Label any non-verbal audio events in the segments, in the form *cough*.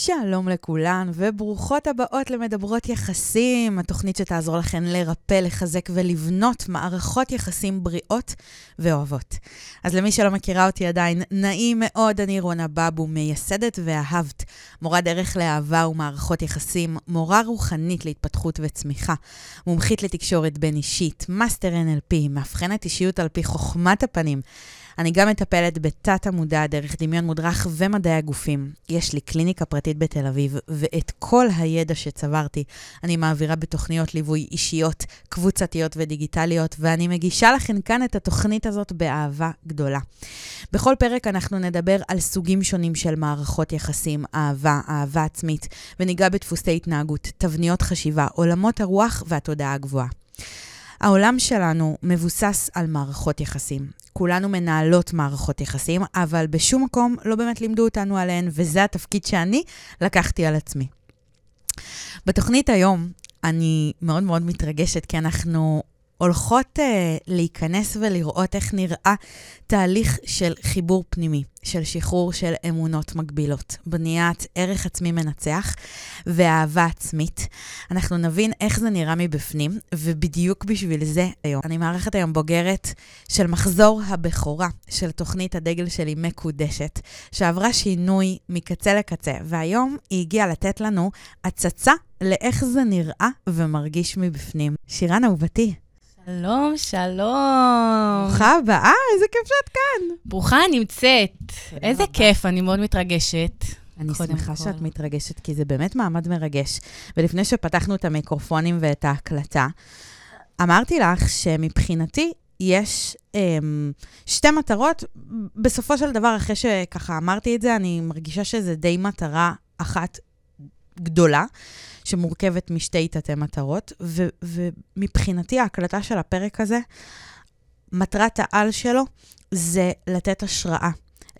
שלום לכולן, וברוכות הבאות למדברות יחסים, התוכנית שתעזור לכן לרפא, לחזק ולבנות מערכות יחסים בריאות ואוהבות. אז למי שלא מכירה אותי עדיין, נעים מאוד, אני רונה בבו, מייסדת ואהבת, מורה דרך לאהבה ומערכות יחסים, מורה רוחנית להתפתחות וצמיחה, מומחית לתקשורת בין אישית, master NLP, מאבחנת אישיות על פי חוכמת הפנים. אני גם מטפלת בתת המודע דרך דמיון מודרך ומדעי הגופים. יש לי קליניקה פרטית בתל אביב, ואת כל הידע שצברתי אני מעבירה בתוכניות ליווי אישיות, קבוצתיות ודיגיטליות, ואני מגישה לכם כאן את התוכנית הזאת באהבה גדולה. בכל פרק אנחנו נדבר על סוגים שונים של מערכות יחסים, אהבה, אהבה עצמית, וניגע בדפוסי התנהגות, תבניות חשיבה, עולמות הרוח והתודעה הגבוהה. העולם שלנו מבוסס על מערכות יחסים. כולנו מנהלות מערכות יחסים, אבל בשום מקום לא באמת לימדו אותנו עליהן, וזה התפקיד שאני לקחתי על עצמי. בתוכנית היום אני מאוד מאוד מתרגשת, כי אנחנו הולכות uh, להיכנס ולראות איך נראה תהליך של חיבור פנימי, של שחרור של אמונות מגבילות, בניית ערך עצמי מנצח ואהבה עצמית. אנחנו נבין איך זה נראה מבפנים, ובדיוק בשביל זה היום. אני מארחת היום בוגרת של מחזור הבכורה של תוכנית הדגל שלי מקודשת, שעברה שינוי מקצה לקצה, והיום היא הגיעה לתת לנו הצצה לאיך זה נראה ומרגיש מבפנים. שירן אהובתי. שלום, שלום. ברוכה הבאה, איזה כיף שאת כאן. ברוכה נמצאת. איזה רבה. כיף, אני מאוד מתרגשת. אני שמחה כל. שאת מתרגשת, כי זה באמת מעמד מרגש. ולפני שפתחנו את המיקרופונים ואת ההקלטה, אמרתי לך שמבחינתי יש אמ, שתי מטרות. בסופו של דבר, אחרי שככה אמרתי את זה, אני מרגישה שזה די מטרה אחת גדולה, שמורכבת משתי תתי מטרות, ו- ומבחינתי ההקלטה של הפרק הזה, מטרת העל שלו זה לתת השראה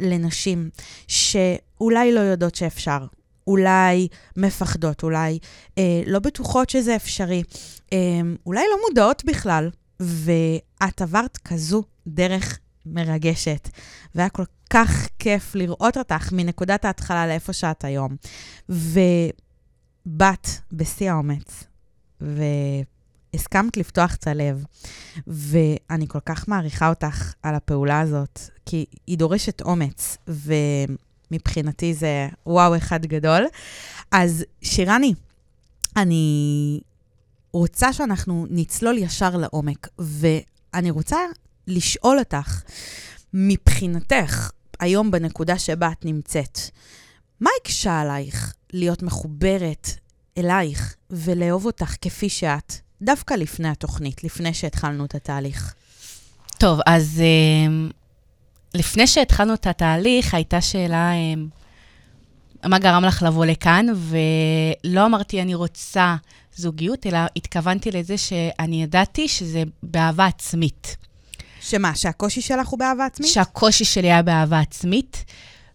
לנשים שאולי לא יודעות שאפשר, אולי מפחדות, אולי אה, לא בטוחות שזה אפשרי, אה, אולי לא מודעות בכלל, ואת עברת כזו דרך מרגשת, והיה כל כך כיף לראות אותך מנקודת ההתחלה לאיפה שאת היום. ובאת בשיא האומץ, והסכמת לפתוח את הלב, ואני כל כך מעריכה אותך על הפעולה הזאת, כי היא דורשת אומץ, ומבחינתי זה וואו אחד גדול. אז שירני, אני רוצה שאנחנו נצלול ישר לעומק, ואני רוצה לשאול אותך, מבחינתך, היום בנקודה שבה את נמצאת, מה הקשה עלייך להיות מחוברת אלייך ולאהוב אותך כפי שאת, דווקא לפני התוכנית, לפני שהתחלנו את התהליך? טוב, אז אמ, לפני שהתחלנו את התהליך, הייתה שאלה, אמ, מה גרם לך לבוא לכאן? ולא אמרתי, אני רוצה זוגיות, אלא התכוונתי לזה שאני ידעתי שזה באהבה עצמית. שמה, שהקושי שלך הוא באהבה עצמית? שהקושי שלי היה באהבה עצמית,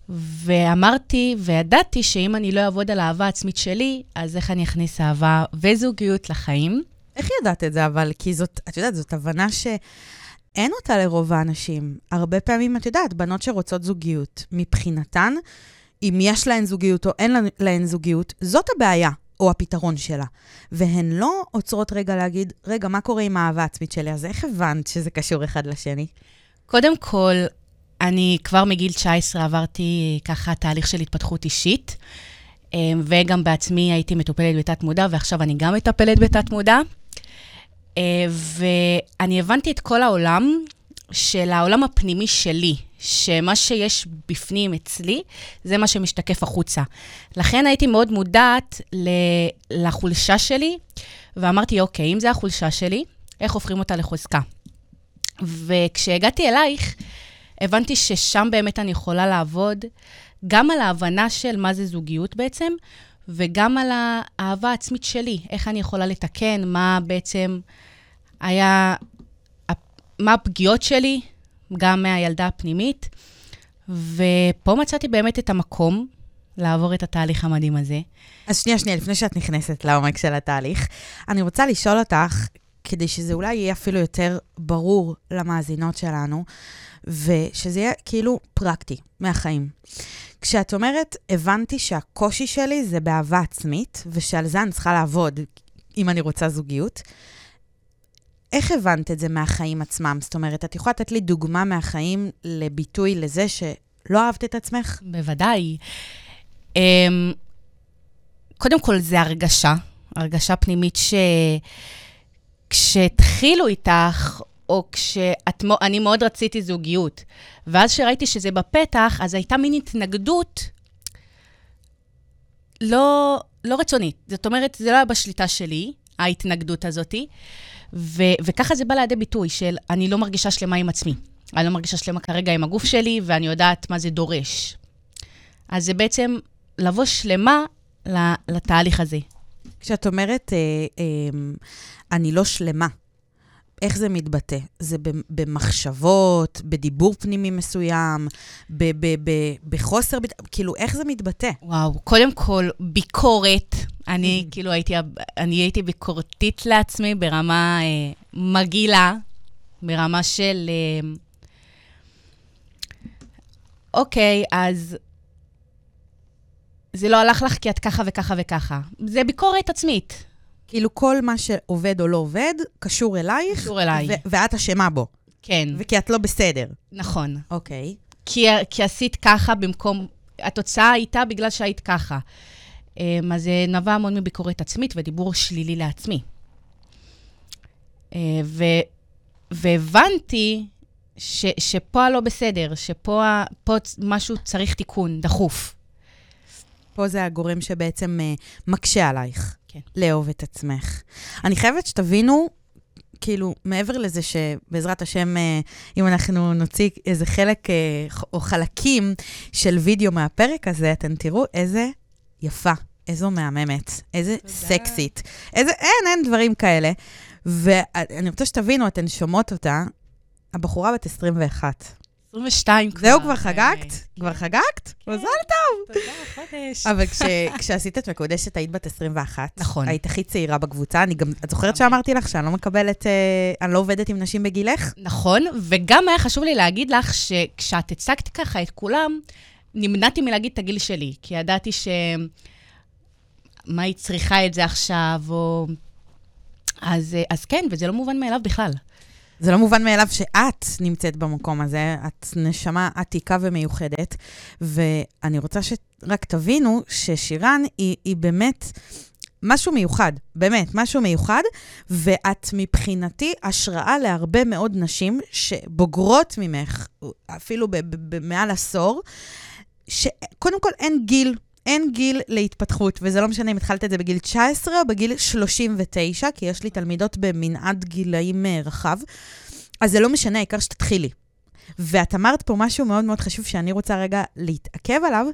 ואמרתי וידעתי שאם אני לא אעבוד על האהבה העצמית שלי, אז איך אני אכניס אהבה וזוגיות לחיים? איך ידעת את זה, אבל? כי זאת, את יודעת, זאת הבנה שאין אותה לרוב האנשים. הרבה פעמים, את יודעת, בנות שרוצות זוגיות, מבחינתן, אם יש להן זוגיות או אין להן זוגיות, זאת הבעיה. או הפתרון שלה. והן לא עוצרות רגע להגיד, רגע, מה קורה עם האהבה העצמית שלי? אז איך הבנת שזה קשור אחד לשני? קודם כל, אני כבר מגיל 19 עברתי ככה תהליך של התפתחות אישית, אמ, וגם בעצמי הייתי מטופלת בתת-מודע, ועכשיו אני גם מטפלת בתת-מודע. אה, ואני הבנתי את כל העולם של העולם הפנימי שלי, שמה שיש בפנים אצלי, זה מה שמשתקף החוצה. לכן הייתי מאוד מודעת לחולשה שלי, ואמרתי, אוקיי, אם זה החולשה שלי, איך הופכים אותה לחוזקה? וכשהגעתי אלייך, הבנתי ששם באמת אני יכולה לעבוד גם על ההבנה של מה זה זוגיות בעצם, וגם על האהבה העצמית שלי, איך אני יכולה לתקן, מה בעצם היה, מה הפגיעות שלי, גם מהילדה הפנימית. ופה מצאתי באמת את המקום לעבור את התהליך המדהים הזה. אז שנייה, שנייה, לפני שאת נכנסת לעומק של התהליך, אני רוצה לשאול אותך, כדי שזה אולי יהיה אפילו יותר ברור למאזינות שלנו, ושזה יהיה כאילו פרקטי מהחיים. כשאת אומרת, הבנתי שהקושי שלי זה באהבה עצמית, ושעל זה אני צריכה לעבוד אם אני רוצה זוגיות, איך הבנת את זה מהחיים עצמם? זאת אומרת, את יכולה לתת לי דוגמה מהחיים לביטוי לזה שלא אהבת את עצמך? בוודאי. Um, קודם כל, זה הרגשה, הרגשה פנימית שכשהתחילו איתך, או כשאני מאוד רציתי זוגיות, ואז כשראיתי שזה בפתח, אז הייתה מין התנגדות לא, לא רצונית. זאת אומרת, זה לא היה בשליטה שלי, ההתנגדות הזאתי, ו- וככה זה בא לידי ביטוי של אני לא מרגישה שלמה עם עצמי. אני לא מרגישה שלמה כרגע עם הגוף שלי, ואני יודעת מה זה דורש. אז זה בעצם לבוא שלמה לתהליך הזה. כשאת אומרת, אה, אה, אני לא שלמה, איך זה מתבטא? זה במחשבות, בדיבור פנימי מסוים, בחוסר, כאילו, איך זה מתבטא? וואו, קודם כל, ביקורת. אני כאילו הייתי, אני הייתי ביקורתית לעצמי ברמה אה, מגעילה, ברמה של... אה, אוקיי, אז זה לא הלך לך כי את ככה וככה וככה. זה ביקורת עצמית. כאילו כל מה שעובד או לא עובד, קשור אלייך. קשור אליי. ואת אשמה בו. כן. וכי את לא בסדר. נכון. אוקיי. כי, כי עשית ככה במקום... התוצאה הייתה בגלל שהיית ככה. אמ, אז זה נבע המון מביקורת עצמית ודיבור שלילי לעצמי. אה, ו, והבנתי ש, שפה הלא בסדר, שפה משהו צריך תיקון, דחוף. פה זה הגורם שבעצם uh, מקשה עלייך. כן. לאהוב את עצמך. אני חייבת שתבינו, כאילו, מעבר לזה שבעזרת השם, אה, אם אנחנו נוציא איזה חלק אה, או חלקים של וידאו מהפרק הזה, אתם תראו איזה יפה, איזו מהממת, איזה תודה. סקסית, איזה, אין, אין דברים כאלה. ואני רוצה שתבינו, אתן שומעות אותה, הבחורה בת 21. 22 כבר. זהו, כבר חגגת? כבר חגגת? מזל טוב. תודה, חודש. אבל *laughs* כשעשית את מקודשת היית בת 21. נכון. היית הכי צעירה בקבוצה. אני גם, את זוכרת שאמרתי לך שאני לא מקבלת, אה, אני לא עובדת עם נשים בגילך? נכון, וגם היה חשוב לי להגיד לך שכשאת הצגת ככה את כולם, נמנעתי מלהגיד את הגיל שלי, כי ידעתי ש... מה היא צריכה את זה עכשיו, או... אז, אז כן, וזה לא מובן מאליו בכלל. זה לא מובן מאליו שאת נמצאת במקום הזה, את נשמה עתיקה ומיוחדת, ואני רוצה שרק תבינו ששירן היא, היא באמת משהו מיוחד, באמת, משהו מיוחד, ואת מבחינתי השראה להרבה מאוד נשים שבוגרות ממך, אפילו במעל עשור, שקודם כל אין גיל. אין גיל להתפתחות, וזה לא משנה אם התחלת את זה בגיל 19 או בגיל 39, כי יש לי תלמידות במנעד גילאים אה, רחב. אז זה לא משנה, העיקר שתתחילי. ואת אמרת פה משהו מאוד מאוד חשוב שאני רוצה רגע להתעכב עליו,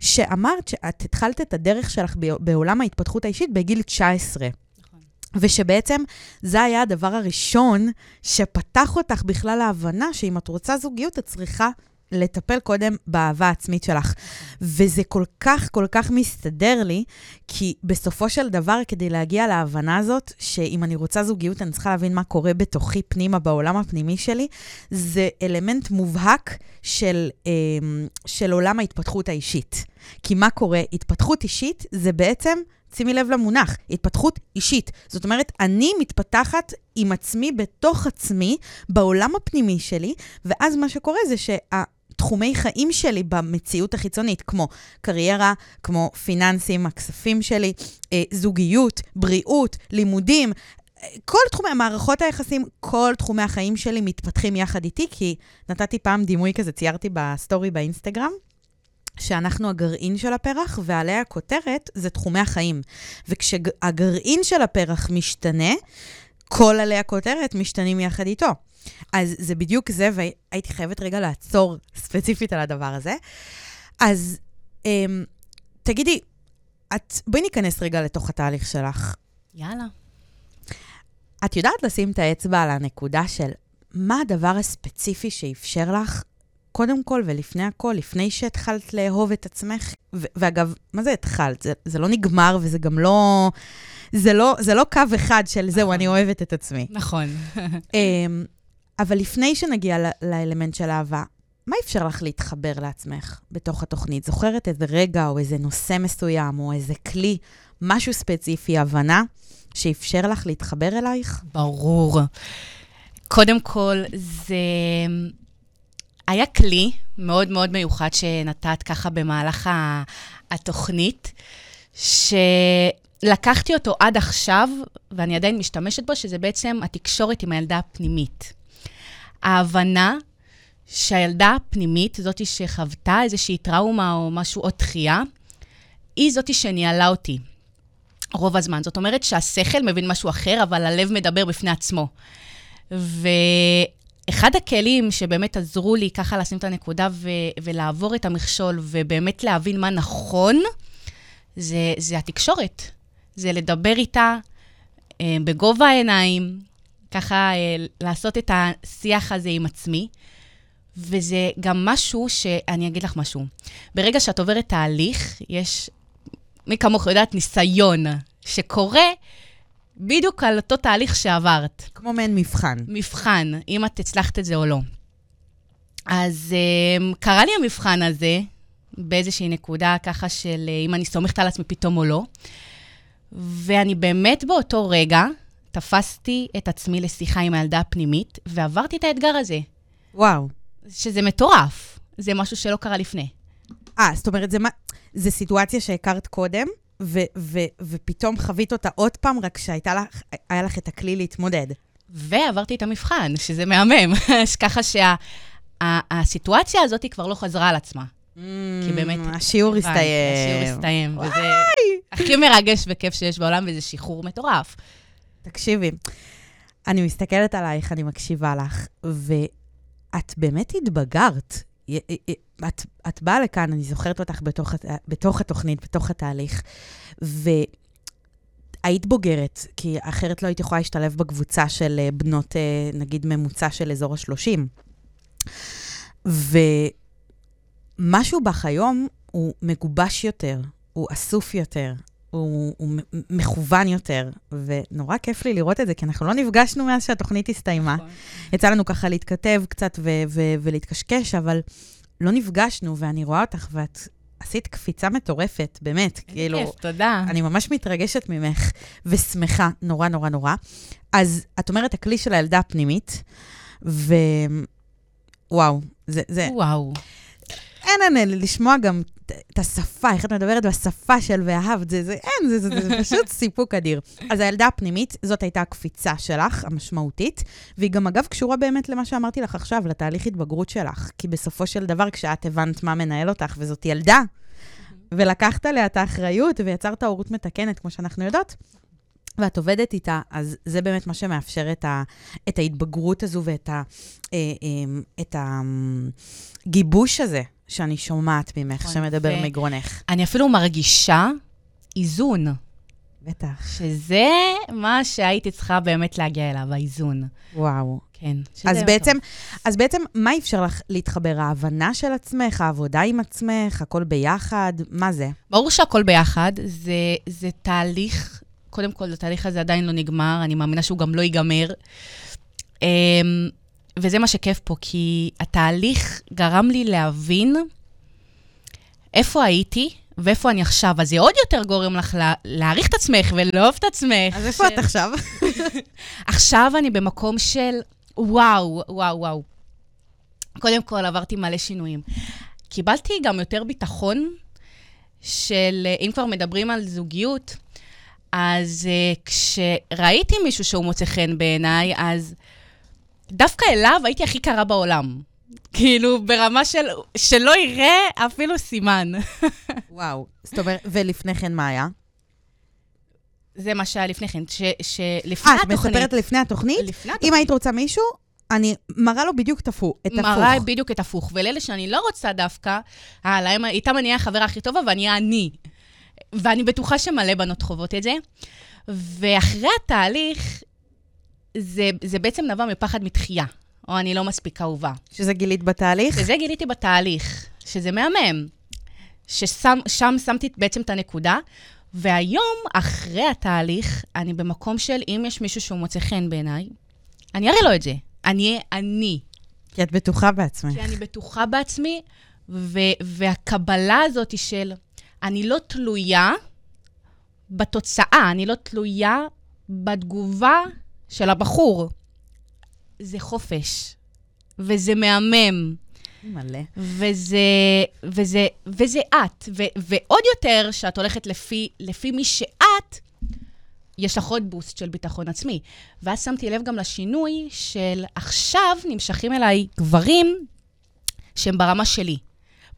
שאמרת שאת התחלת את הדרך שלך בעולם ההתפתחות האישית בגיל 19. נכון. ושבעצם זה היה הדבר הראשון שפתח אותך בכלל להבנה שאם את רוצה זוגיות, את צריכה לטפל קודם באהבה העצמית שלך. וזה כל כך, כל כך מסתדר לי, כי בסופו של דבר, כדי להגיע להבנה הזאת, שאם אני רוצה זוגיות, אני צריכה להבין מה קורה בתוכי פנימה, בעולם הפנימי שלי, זה אלמנט מובהק של, אמ, של עולם ההתפתחות האישית. כי מה קורה? התפתחות אישית זה בעצם... שימי לב למונח, התפתחות אישית. זאת אומרת, אני מתפתחת עם עצמי בתוך עצמי, בעולם הפנימי שלי, ואז מה שקורה זה שה... תחומי חיים שלי במציאות החיצונית, כמו קריירה, כמו פיננסים, הכספים שלי, אה, זוגיות, בריאות, לימודים. כל תחומי, מערכות היחסים, כל תחומי החיים שלי מתפתחים יחד איתי, כי נתתי פעם דימוי כזה, ציירתי בסטורי באינסטגרם, שאנחנו הגרעין של הפרח, ועליה הכותרת זה תחומי החיים. וכשהגרעין של הפרח משתנה, כל עלי הכותרת משתנים יחד איתו. אז זה בדיוק זה, והייתי חייבת רגע לעצור ספציפית על הדבר הזה. אז אמ, תגידי, את, בואי ניכנס רגע לתוך התהליך שלך. יאללה. את יודעת לשים את האצבע על הנקודה של מה הדבר הספציפי שאפשר לך, קודם כל ולפני הכל, לפני שהתחלת לאהוב את עצמך? ו- ואגב, מה זה התחלת? זה, זה לא נגמר וזה גם לא... זה לא, זה לא קו אחד של זהו, אני אוהבת את עצמי. נכון. אבל לפני שנגיע לאלמנט של אהבה, מה אפשר לך להתחבר לעצמך בתוך התוכנית? זוכרת איזה רגע או איזה נושא מסוים או איזה כלי, משהו ספציפי, הבנה, שאפשר לך להתחבר אלייך? ברור. קודם כל, זה היה כלי מאוד מאוד מיוחד שנתת ככה במהלך התוכנית, שלקחתי אותו עד עכשיו, ואני עדיין משתמשת בו, שזה בעצם התקשורת עם הילדה הפנימית. ההבנה שהילדה הפנימית, זאתי שחוותה איזושהי טראומה או משהו, או דחייה, היא זאתי שניהלה אותי רוב הזמן. זאת אומרת שהשכל מבין משהו אחר, אבל הלב מדבר בפני עצמו. ואחד הכלים שבאמת עזרו לי ככה לשים את הנקודה ו- ולעבור את המכשול, ובאמת להבין מה נכון, זה, זה התקשורת. זה לדבר איתה אה, בגובה העיניים, ככה אה, לעשות את השיח הזה עם עצמי. וזה גם משהו שאני אגיד לך משהו. ברגע שאת עוברת תהליך, יש, מי כמוך יודעת, ניסיון שקורה בדיוק על אותו תהליך שעברת. כמו מעין מבחן. מבחן, אם את הצלחת את זה או לא. אז um, קרה לי המבחן הזה באיזושהי נקודה ככה של uh, אם אני סומכת על עצמי פתאום או לא. ואני באמת באותו רגע תפסתי את עצמי לשיחה עם הילדה הפנימית, ועברתי את האתגר הזה, וואו. שזה מטורף. זה משהו שלא קרה לפני. אה, זאת אומרת, זה, מה, זה סיטואציה שהכרת קודם, ו, ו, ופתאום חווית אותה עוד פעם, רק שהיה לך, לך את הכלי להתמודד. ועברתי את המבחן, שזה מהמם. *laughs* ככה שהסיטואציה שה, הזאת כבר לא חזרה על עצמה. כי באמת... Mm, השיעור הסתיים. השיעור הסתיים, וזה הכי מרגש וכיף שיש בעולם, וזה שחרור מטורף. תקשיבי, אני מסתכלת עלייך, אני מקשיבה לך, ואת באמת התבגרת. את, את באה לכאן, אני זוכרת אותך בתוך, בתוך התוכנית, בתוך התהליך, והיית בוגרת, כי אחרת לא היית יכולה להשתלב בקבוצה של אה, בנות, אה, נגיד, ממוצע של אזור ה-30. ומשהו בך היום הוא מגובש יותר, הוא אסוף יותר, הוא, הוא מכוון יותר, ונורא כיף לי לראות את זה, כי אנחנו לא נפגשנו מאז שהתוכנית הסתיימה. יצא לנו ככה להתכתב קצת ו- ו- ולהתקשקש, אבל לא נפגשנו, ואני רואה אותך, ואת עשית קפיצה מטורפת, באמת, כאילו... כיף, תודה. אני ממש מתרגשת ממך, ושמחה, נורא נורא נורא. אז את אומרת, הכלי של הילדה הפנימית, ו... וואו, זה... זה... וואו. אין, אין, לשמוע גם את- את השפה, איך את מדברת בשפה של ואהבת, זה, זה, אין, זה, זה, זה, זה *laughs* פשוט סיפוק אדיר. אז הילדה הפנימית, זאת הייתה הקפיצה שלך, המשמעותית, והיא גם, אגב, קשורה באמת למה שאמרתי לך עכשיו, לתהליך התבגרות שלך. כי בסופו של דבר, כשאת הבנת מה מנהל אותך, וזאת ילדה, ולקחת עליה את האחריות ויצרת הורות מתקנת, כמו שאנחנו יודעות, ואת עובדת איתה, אז זה באמת מה שמאפשר את, ה, את ההתבגרות הזו ואת ה, אה, אה, את הגיבוש הזה שאני שומעת ממך, נכון, שמדבר ו- מגרונך. אני אפילו מרגישה איזון, בטח. שזה מה שהייתי צריכה באמת להגיע אליו, האיזון. וואו. כן. אז בעצם, טוב. אז בעצם, מה אפשר לך להתחבר? ההבנה של עצמך, העבודה עם עצמך, הכל ביחד? מה זה? ברור שהכל ביחד, זה, זה תהליך, קודם כל, התהליך הזה עדיין לא נגמר, אני מאמינה שהוא גם לא ייגמר. וזה מה שכיף פה, כי התהליך גרם לי להבין איפה הייתי ואיפה אני עכשיו. אז זה עוד יותר גורם לך לה, להעריך את עצמך ולאהוב את עצמך. אז איפה של- את עכשיו? *laughs* עכשיו אני במקום של וואו, וואו, וואו. קודם כל, עברתי מלא שינויים. קיבלתי גם יותר ביטחון של, אם כבר מדברים על זוגיות, אז uh, כשראיתי מישהו שהוא מוצא חן בעיניי, אז דווקא אליו הייתי הכי קרה בעולם. כאילו, ברמה של, שלא יראה אפילו סימן. וואו. זאת אומרת, ולפני כן מה היה? זה מה שהיה לפני כן, ש, שלפני אה, את התוכנית... מספרת לפני התוכנית? לפני אם היית רוצה מישהו, אני מראה לו בדיוק את הפוך. מראה. בדיוק את הפוך. ולאלה שאני לא רוצה דווקא, אה, להם, איתם אני אהיה החברה הכי טובה ואני אהיה אני. ואני בטוחה שמלא בנות חוות את זה. ואחרי התהליך, זה, זה בעצם נבע מפחד מתחייה, או אני לא מספיק אהובה. שזה גילית בתהליך? וזה גיליתי בתהליך, שזה מהמם. ששם שם שמתי בעצם את הנקודה, והיום, אחרי התהליך, אני במקום של אם יש מישהו שהוא מוצא חן בעיניי, אני אראה לו את זה. אני אהיה אני. כי את בטוחה בעצמך. כי אני בטוחה בעצמי, ו- והקבלה הזאת של אני לא תלויה בתוצאה, אני לא תלויה בתגובה של הבחור. זה חופש, וזה מהמם. מלא. וזה, וזה, וזה את. ו, ועוד יותר, שאת הולכת לפי, לפי מי שאת, יש לך עוד בוסט של ביטחון עצמי. ואז שמתי לב גם לשינוי של עכשיו נמשכים אליי גברים שהם ברמה שלי.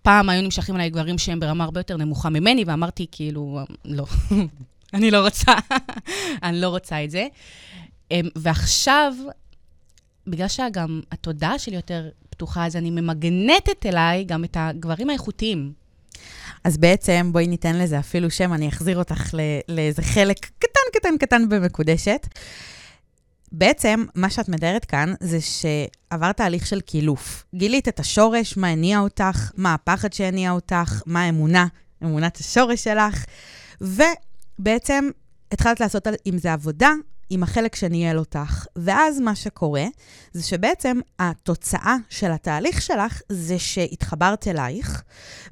פעם היו נמשכים אליי גברים שהם ברמה הרבה יותר נמוכה ממני, ואמרתי, כאילו, לא, *laughs* אני לא רוצה, *laughs* אני לא רוצה את זה. אמ, ועכשיו, בגלל שגם התודעה שלי יותר פתוחה, אז אני ממגנטת אליי גם את הגברים האיכותיים. אז בעצם, בואי ניתן לזה אפילו שם, אני אחזיר אותך לאיזה חלק קטן, קטן, קטן במקודשת. בעצם, מה שאת מתארת כאן זה שעברת תהליך של קילוף. גילית את השורש, מה הניע אותך, מה הפחד שהניע אותך, מה האמונה, אמונת השורש שלך, ובעצם התחלת לעשות עם זה עבודה, עם החלק שניהל אותך. ואז מה שקורה, זה שבעצם התוצאה של התהליך שלך זה שהתחברת אלייך,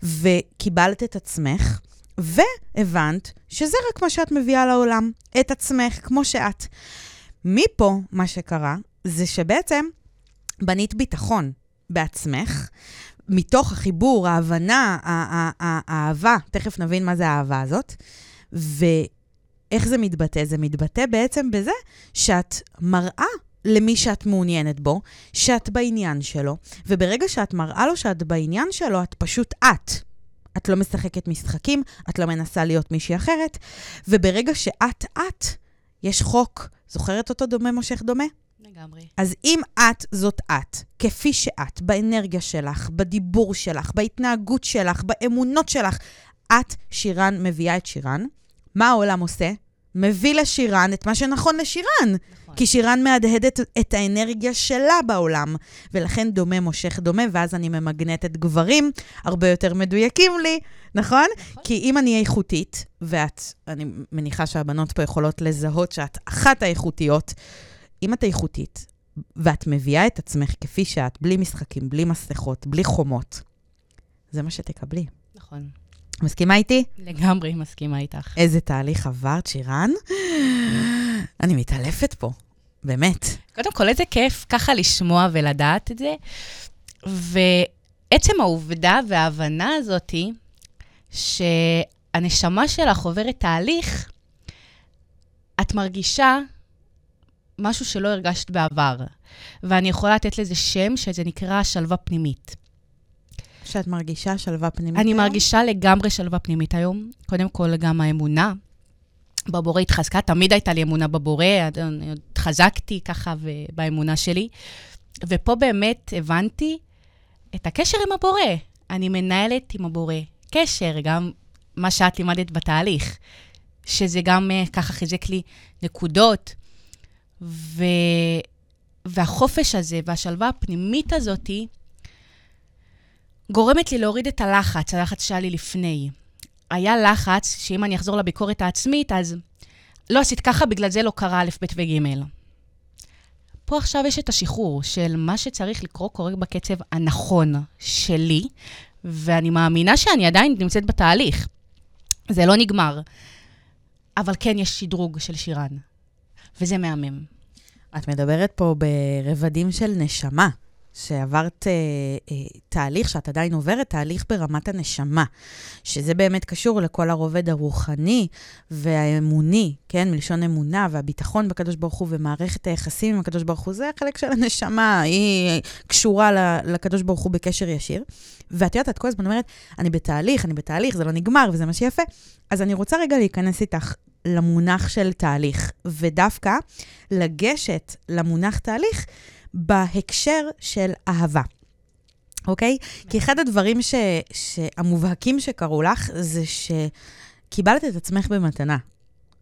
וקיבלת את עצמך, והבנת שזה רק מה שאת מביאה לעולם, את עצמך כמו שאת. מפה, מה שקרה, זה שבעצם בנית ביטחון בעצמך, מתוך החיבור, ההבנה, האהבה, תכף נבין מה זה האהבה הזאת, ואיך זה מתבטא? זה מתבטא בעצם בזה שאת מראה למי שאת מעוניינת בו, שאת בעניין שלו, וברגע שאת מראה לו שאת בעניין שלו, את פשוט את. את לא משחקת משחקים, את לא מנסה להיות מישהי אחרת, וברגע שאת את, יש חוק זוכרת אותו דומה מושך דומה? לגמרי. אז אם את זאת את, כפי שאת, באנרגיה שלך, בדיבור שלך, בהתנהגות שלך, באמונות שלך, את, שירן, מביאה את שירן, מה העולם עושה? מביא לשירן את מה שנכון לשירן. נכון. כי שירן מהדהדת את האנרגיה שלה בעולם, ולכן דומה מושך דומה, ואז אני ממגנטת גברים הרבה יותר מדויקים לי, נכון? נכון. כי אם אני איכותית, ואת, אני מניחה שהבנות פה יכולות לזהות שאת אחת האיכותיות, אם את איכותית, ואת מביאה את עצמך כפי שאת, בלי משחקים, בלי מסכות, בלי חומות, זה מה שתקבלי. נכון. מסכימה איתי? לגמרי מסכימה איתך. איזה תהליך עברת, שירן? אני מתעלפת פה, באמת. קודם כל, איזה כיף ככה לשמוע ולדעת את זה. ועצם העובדה וההבנה הזאתי, שהנשמה שלך עוברת תהליך, את מרגישה משהו שלא הרגשת בעבר. ואני יכולה לתת לזה שם, שזה נקרא שלווה פנימית. שאת מרגישה שלווה פנימית אני היום? אני מרגישה לגמרי שלווה פנימית היום. קודם כל, גם האמונה בבורא התחזקה. תמיד הייתה לי אמונה בבורא, אני עוד חזקתי ככה באמונה שלי. ופה באמת הבנתי את הקשר עם הבורא. אני מנהלת עם הבורא קשר, גם מה שאת לימדת בתהליך, שזה גם אה, ככה חיזק לי נקודות. ו... והחופש הזה והשלווה הפנימית הזאתי, גורמת לי להוריד את הלחץ, הלחץ שהיה לי לפני. היה לחץ שאם אני אחזור לביקורת העצמית, אז לא עשית ככה, בגלל זה לא קרה א', ב' וג'. פה עכשיו יש את השחרור של מה שצריך לקרות קורה בקצב הנכון שלי, ואני מאמינה שאני עדיין נמצאת בתהליך. זה לא נגמר. אבל כן יש שדרוג של שירן, וזה מהמם. את מדברת פה ברבדים של נשמה. שעברת אה, אה, תהליך, שאת עדיין עוברת תהליך ברמת הנשמה, שזה באמת קשור לכל הרובד הרוחני והאמוני, כן? מלשון אמונה והביטחון בקדוש ברוך הוא ומערכת היחסים עם הקדוש ברוך הוא, זה החלק של הנשמה, היא קשורה לקדוש ברוך הוא בקשר ישיר. ואת יודעת, את כל הזמן אומרת, אני בתהליך, אני בתהליך, זה לא נגמר וזה מה שיפה. אז אני רוצה רגע להיכנס איתך למונח של תהליך, ודווקא לגשת למונח תהליך. בהקשר של אהבה. אוקיי? Okay? כי אחד הדברים ש, המובהקים שקרו לך, זה שקיבלת את עצמך במתנה.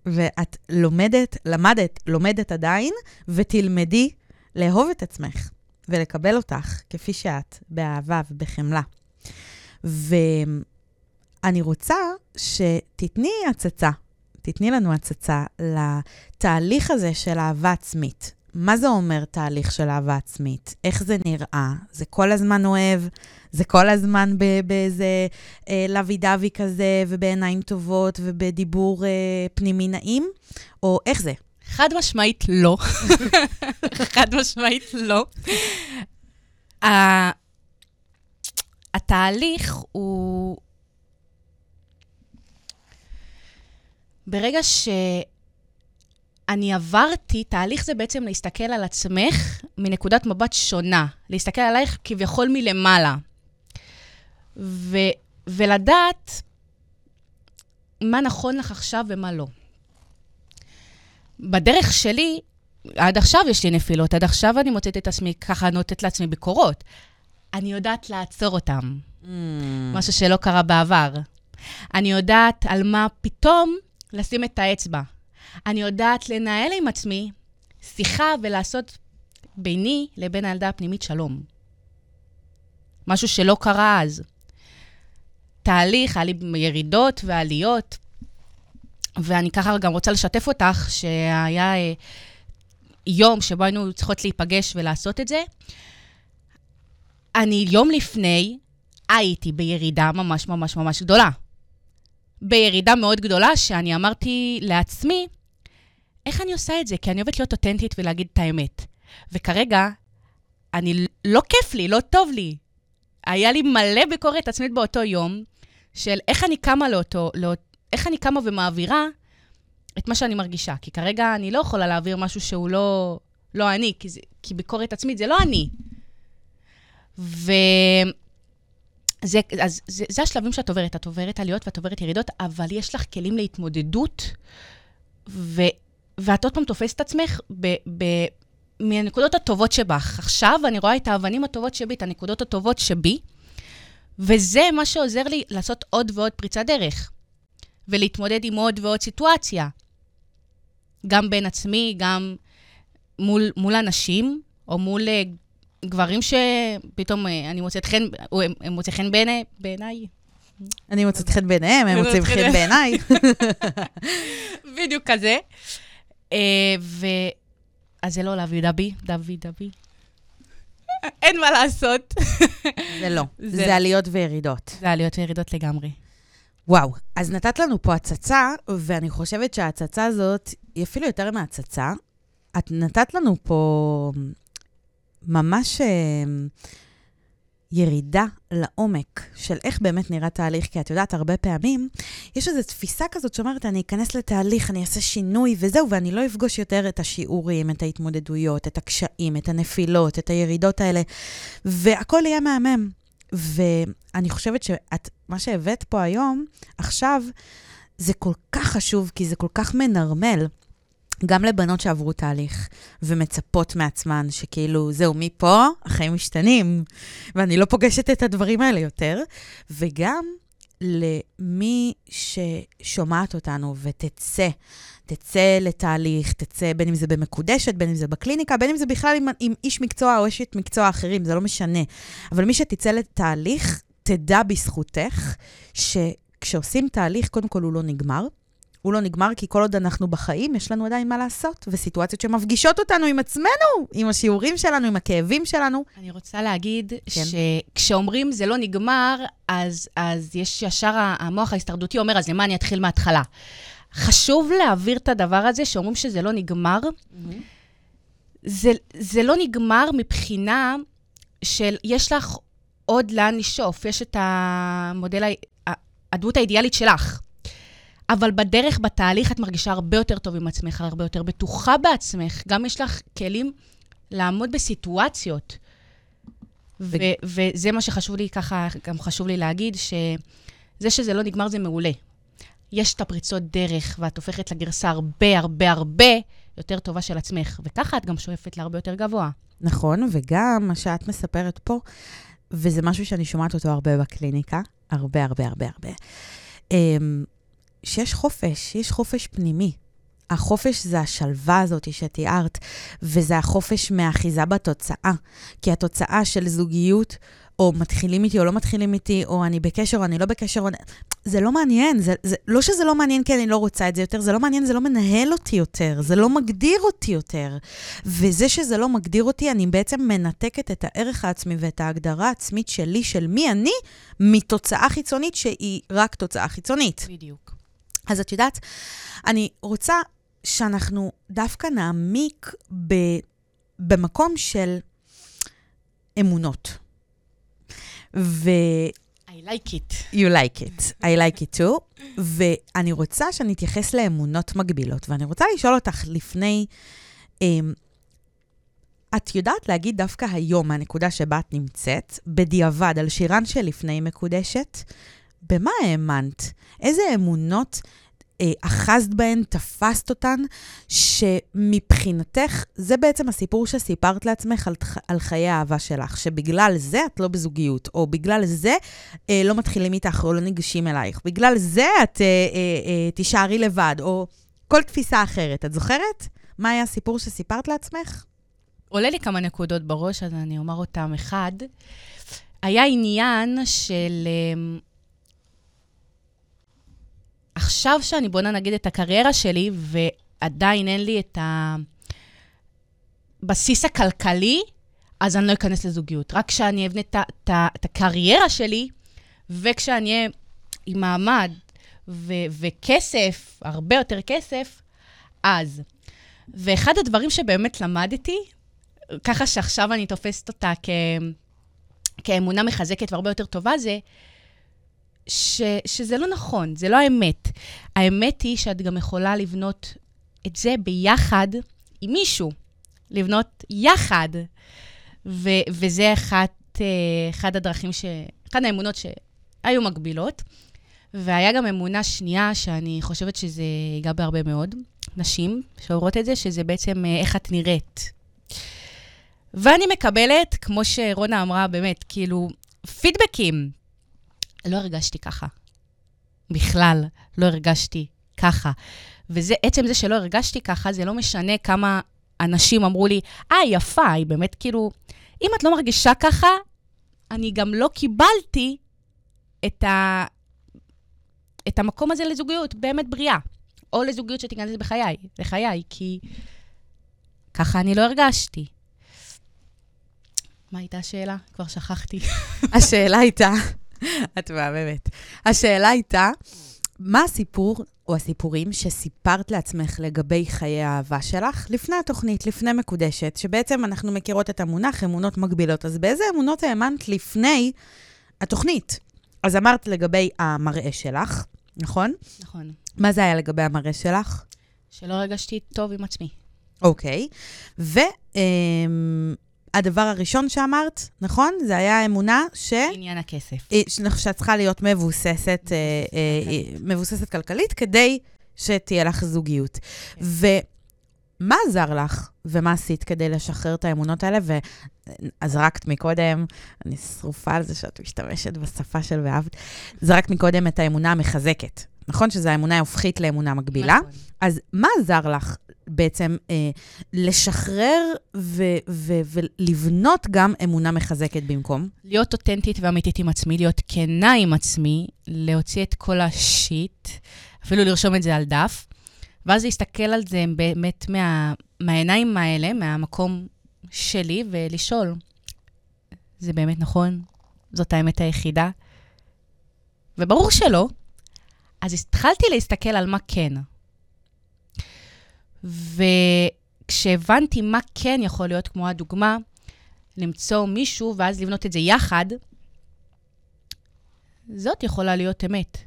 ואת לומדת, למדת, לומדת עדיין, ותלמדי לאהוב את עצמך ולקבל אותך כפי שאת, באהבה ובחמלה. ואני רוצה שתתני הצצה תתני לנו הצצה לתהליך הזה של אהבה עצמית. מה זה אומר תהליך של אהבה עצמית? איך זה נראה? זה כל הזמן אוהב? זה כל הזמן באיזה אה, לוי דווי כזה, ובעיניים טובות, ובדיבור אה, פנימי נעים? או איך זה? חד משמעית לא. *laughs* חד משמעית לא. התהליך הוא... ברגע שאני עברתי, תהליך זה בעצם להסתכל על עצמך מנקודת מבט שונה, להסתכל עלייך כביכול מלמעלה. ו, ולדעת מה נכון לך עכשיו ומה לא. בדרך שלי, עד עכשיו יש לי נפילות, עד עכשיו אני מוצאת את עצמי ככה נותנת לעצמי ביקורות. אני יודעת לעצור אותם, mm. משהו שלא קרה בעבר. אני יודעת על מה פתאום לשים את האצבע. אני יודעת לנהל עם עצמי שיחה ולעשות ביני לבין הילדה הפנימית שלום. משהו שלא קרה אז. תהליך, היה לי ירידות ועליות, ואני ככה גם רוצה לשתף אותך, שהיה אה, יום שבו היינו צריכות להיפגש ולעשות את זה. אני יום לפני הייתי בירידה ממש ממש ממש גדולה. בירידה מאוד גדולה, שאני אמרתי לעצמי, איך אני עושה את זה? כי אני אוהבת להיות אותנטית ולהגיד את האמת. וכרגע, אני, לא כיף לי, לא טוב לי. היה לי מלא ביקורת עצמית באותו יום, של איך אני קמה לאותו, לא, איך אני קמה ומעבירה את מה שאני מרגישה. כי כרגע אני לא יכולה להעביר משהו שהוא לא, לא אני, כי, זה, כי ביקורת עצמית זה לא אני. ו... זה, אז זה, זה השלבים שאת עוברת. את עוברת עליות ואת עוברת ירידות, אבל יש לך כלים להתמודדות, ו, ואת עוד פעם תופסת את עצמך ב, ב, מהנקודות הטובות שבך. עכשיו אני רואה את האבנים הטובות שבי, את הנקודות הטובות שבי, וזה מה שעוזר לי לעשות עוד ועוד פריצת דרך, ולהתמודד עם עוד ועוד סיטואציה. גם בין עצמי, גם מול, מול אנשים, או מול uh, גברים שפתאום uh, אני מוצאת חן, או הם, הם מוצאים חן בעיני, בעיניי. אני מוצאת חן בעיניהם, הם מוצאים חן בעיניי. *laughs* בדיוק כזה. Uh, ו... אז זה לא להביא דבי, דבי, דבי. אין מה לעשות. זה לא. *laughs* זה, זה עליות וירידות. זה עליות וירידות לגמרי. וואו, אז נתת לנו פה הצצה, ואני חושבת שההצצה הזאת היא אפילו יותר מהצצה. את נתת לנו פה ממש... ירידה לעומק של איך באמת נראה תהליך, כי את יודעת, הרבה פעמים יש איזו תפיסה כזאת שאומרת, אני אכנס לתהליך, אני אעשה שינוי וזהו, ואני לא אפגוש יותר את השיעורים, את ההתמודדויות, את הקשיים, את הנפילות, את הירידות האלה, והכל יהיה מהמם. ואני חושבת שאת, מה שהבאת פה היום, עכשיו, זה כל כך חשוב, כי זה כל כך מנרמל. גם לבנות שעברו תהליך ומצפות מעצמן שכאילו, זהו, מפה החיים משתנים, ואני לא פוגשת את הדברים האלה יותר, וגם למי ששומעת אותנו ותצא, תצא לתהליך, תצא בין אם זה במקודשת, בין אם זה בקליניקה, בין אם זה בכלל עם, עם איש מקצוע או אשת מקצוע אחרים, זה לא משנה. אבל מי שתצא לתהליך, תדע בזכותך שכשעושים תהליך, קודם כל הוא לא נגמר. הוא לא נגמר, כי כל עוד אנחנו בחיים, יש לנו עדיין מה לעשות, וסיטואציות שמפגישות אותנו עם עצמנו, עם השיעורים שלנו, עם הכאבים שלנו. אני רוצה להגיד כן. שכשאומרים זה לא נגמר, אז, אז יש ישר המוח ההסתרדותי אומר, אז למה אני אתחיל מההתחלה? חשוב להעביר את הדבר הזה, שאומרים שזה לא נגמר. Mm-hmm. זה, זה לא נגמר מבחינה של, יש לך עוד לאן לשאוף, יש את המודל, הדמות האידיאלית שלך. אבל בדרך, בתהליך, את מרגישה הרבה יותר טוב עם עצמך, הרבה יותר בטוחה בעצמך. גם יש לך כלים לעמוד בסיטואציות. ו- וזה מה שחשוב לי ככה, גם חשוב לי להגיד, שזה שזה לא נגמר זה מעולה. יש את הפריצות דרך, ואת הופכת לגרסה הרבה הרבה הרבה יותר טובה של עצמך, וככה את גם שואפת להרבה יותר גבוה. נכון, וגם מה שאת מספרת פה, וזה משהו שאני שומעת אותו הרבה בקליניקה, הרבה הרבה הרבה הרבה. שיש חופש, יש חופש פנימי. החופש זה השלווה הזאת שתיארת, וזה החופש מהאחיזה בתוצאה. כי התוצאה של זוגיות, או מתחילים איתי או לא מתחילים איתי, או אני בקשר או אני לא בקשר, או... זה לא מעניין, זה, זה, לא שזה לא מעניין כי אני לא רוצה את זה יותר, זה לא מעניין, זה לא מנהל אותי יותר, זה לא מגדיר אותי יותר. וזה שזה לא מגדיר אותי, אני בעצם מנתקת את הערך העצמי ואת ההגדרה העצמית שלי, של מי אני, מתוצאה חיצונית שהיא רק תוצאה חיצונית. בדיוק. אז את יודעת, אני רוצה שאנחנו דווקא נעמיק ב, במקום של אמונות. ו... I like it. You like it. I like it too. ואני רוצה שנתייחס לאמונות מגבילות, ואני רוצה לשאול אותך לפני... אמ, את יודעת להגיד דווקא היום, מהנקודה שבה את נמצאת, בדיעבד, על שירן שלפני מקודשת, במה האמנת? איזה אמונות אה, אחזת בהן, תפסת אותן, שמבחינתך, זה בעצם הסיפור שסיפרת לעצמך על, על חיי האהבה שלך, שבגלל זה את לא בזוגיות, או בגלל זה אה, לא מתחילים איתך או לא ניגשים אלייך, בגלל זה את אה, אה, אה, תישארי לבד, או כל תפיסה אחרת. את זוכרת? מה היה הסיפור שסיפרת לעצמך? עולה לי כמה נקודות בראש, אז אני אומר אותם. אחד, היה עניין של... אה, עכשיו שאני בונה נגיד את הקריירה שלי, ועדיין אין לי את הבסיס הכלכלי, אז אני לא אכנס לזוגיות. רק כשאני אבנה את, הקריירה שלי, וכשאני אהיה עם מעמד ו- וכסף, הרבה יותר כסף, אז. ואחד הדברים שבאמת למדתי, ככה שעכשיו אני תופסת אותה כ... כאמונה מחזקת והרבה יותר טובה, זה ש, שזה לא נכון, זה לא האמת. האמת היא שאת גם יכולה לבנות את זה ביחד עם מישהו, לבנות יחד. ו, וזה אחת, אה, אחד הדרכים, ש, אחת האמונות שהיו מגבילות. והיה גם אמונה שנייה, שאני חושבת שזה ייגע בהרבה מאוד נשים שאומרות את זה, שזה בעצם אה, איך את נראית. ואני מקבלת, כמו שרונה אמרה, באמת, כאילו, פידבקים לא הרגשתי ככה. בכלל, לא הרגשתי ככה. וזה, עצם זה שלא הרגשתי ככה, זה לא משנה כמה אנשים אמרו לי, אה, יפה, היא באמת כאילו... אם את לא מרגישה ככה, אני גם לא קיבלתי את, ה... את המקום הזה לזוגיות באמת בריאה. או לזוגיות שתיכנס בחיי, לחיי, כי ככה אני לא הרגשתי. מה הייתה השאלה? כבר שכחתי. *laughs* השאלה הייתה, את מהממת. השאלה הייתה, מה הסיפור או הסיפורים שסיפרת לעצמך לגבי חיי האהבה שלך לפני התוכנית, לפני מקודשת, שבעצם אנחנו מכירות את המונח אמונות מגבילות, אז באיזה אמונות האמנת לפני התוכנית? אז אמרת לגבי המראה שלך, נכון? נכון. מה זה היה לגבי המראה שלך? שלא הרגשתי טוב עם עצמי. אוקיי. ו... אמ, הדבר הראשון שאמרת, נכון? זה היה האמונה ש... עניין הכסף. שאת צריכה להיות מבוססת, אה, אה, מבוססת כלכלית, כדי שתהיה לך זוגיות. כן. ומה עזר לך, ומה עשית כדי לשחרר את האמונות האלה? וזרקת מקודם, אני שרופה על זה שאת משתמשת בשפה של ואהבת, זרקת מקודם את האמונה המחזקת. נכון שזו האמונה ההופכית לאמונה מקבילה? נכון. אז מה עזר לך בעצם אה, לשחרר ו- ו- ולבנות גם אמונה מחזקת במקום? להיות אותנטית ואמיתית עם עצמי, להיות כנה עם עצמי, להוציא את כל השיט, אפילו לרשום את זה על דף, ואז להסתכל על זה באמת מה, מהעיניים האלה, מהמקום שלי, ולשאול, זה באמת נכון? זאת האמת היחידה? וברור שלא. אז התחלתי להסתכל על מה כן. וכשהבנתי מה כן יכול להיות, כמו הדוגמה, למצוא מישהו ואז לבנות את זה יחד, זאת יכולה להיות אמת.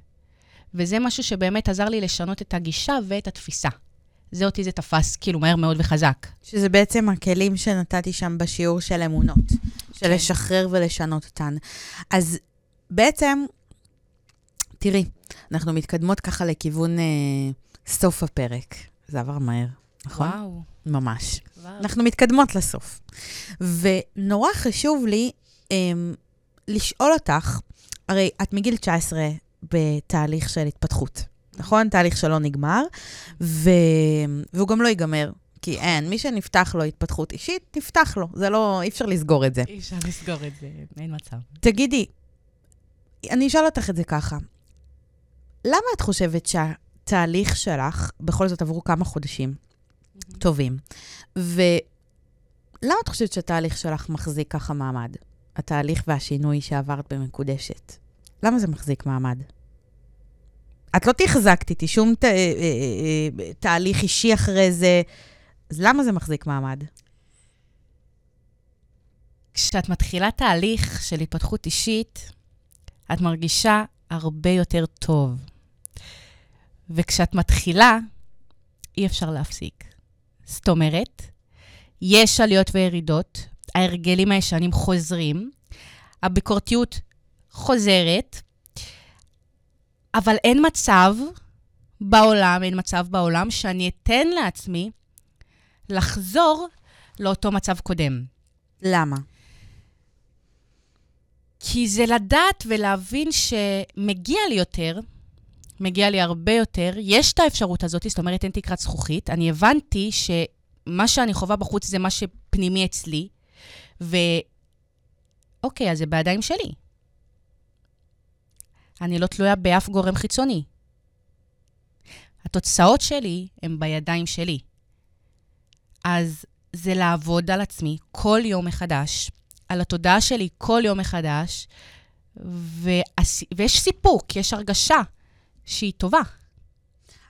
וזה משהו שבאמת עזר לי לשנות את הגישה ואת התפיסה. זה אותי זה תפס כאילו מהר מאוד וחזק. שזה בעצם הכלים שנתתי שם בשיעור של אמונות, של כן. לשחרר ולשנות אותן. אז בעצם, תראי, אנחנו מתקדמות ככה לכיוון אה, סוף הפרק. זה עבר מהר, נכון? וואו. ממש. וואו. אנחנו מתקדמות לסוף. ונורא חשוב לי אמ, לשאול אותך, הרי את מגיל 19 בתהליך של התפתחות, נכון? תהליך שלא נגמר, ו... והוא גם לא ייגמר. כי אין, מי שנפתח לו התפתחות אישית, נפתח לו. זה לא, אי אפשר לסגור את זה. אי אפשר לסגור את זה, אין מצב. תגידי, אני אשאל אותך את זה ככה. למה את חושבת שהתהליך שלך, בכל זאת עברו כמה חודשים טובים, ולמה את חושבת שהתהליך שלך מחזיק ככה מעמד? התהליך והשינוי שעברת במקודשת. למה זה מחזיק מעמד? את לא תחזקת איתי שום ת, אה, אה, אה, תהליך אישי אחרי זה, אז למה זה מחזיק מעמד? כשאת מתחילה תהליך של התפתחות אישית, את מרגישה הרבה יותר טוב. וכשאת מתחילה, אי אפשר להפסיק. זאת אומרת, יש עליות וירידות, ההרגלים הישנים חוזרים, הביקורתיות חוזרת, אבל אין מצב בעולם, אין מצב בעולם שאני אתן לעצמי לחזור לאותו מצב קודם. למה? כי זה לדעת ולהבין שמגיע לי יותר, מגיע לי הרבה יותר, יש את האפשרות הזאת, זאת אומרת, אין תקרת זכוכית. אני הבנתי שמה שאני חווה בחוץ זה מה שפנימי אצלי, ואוקיי, אז זה בידיים שלי. אני לא תלויה באף גורם חיצוני. התוצאות שלי הן בידיים שלי. אז זה לעבוד על עצמי כל יום מחדש, על התודעה שלי כל יום מחדש, והס... ויש סיפוק, יש הרגשה שהיא טובה.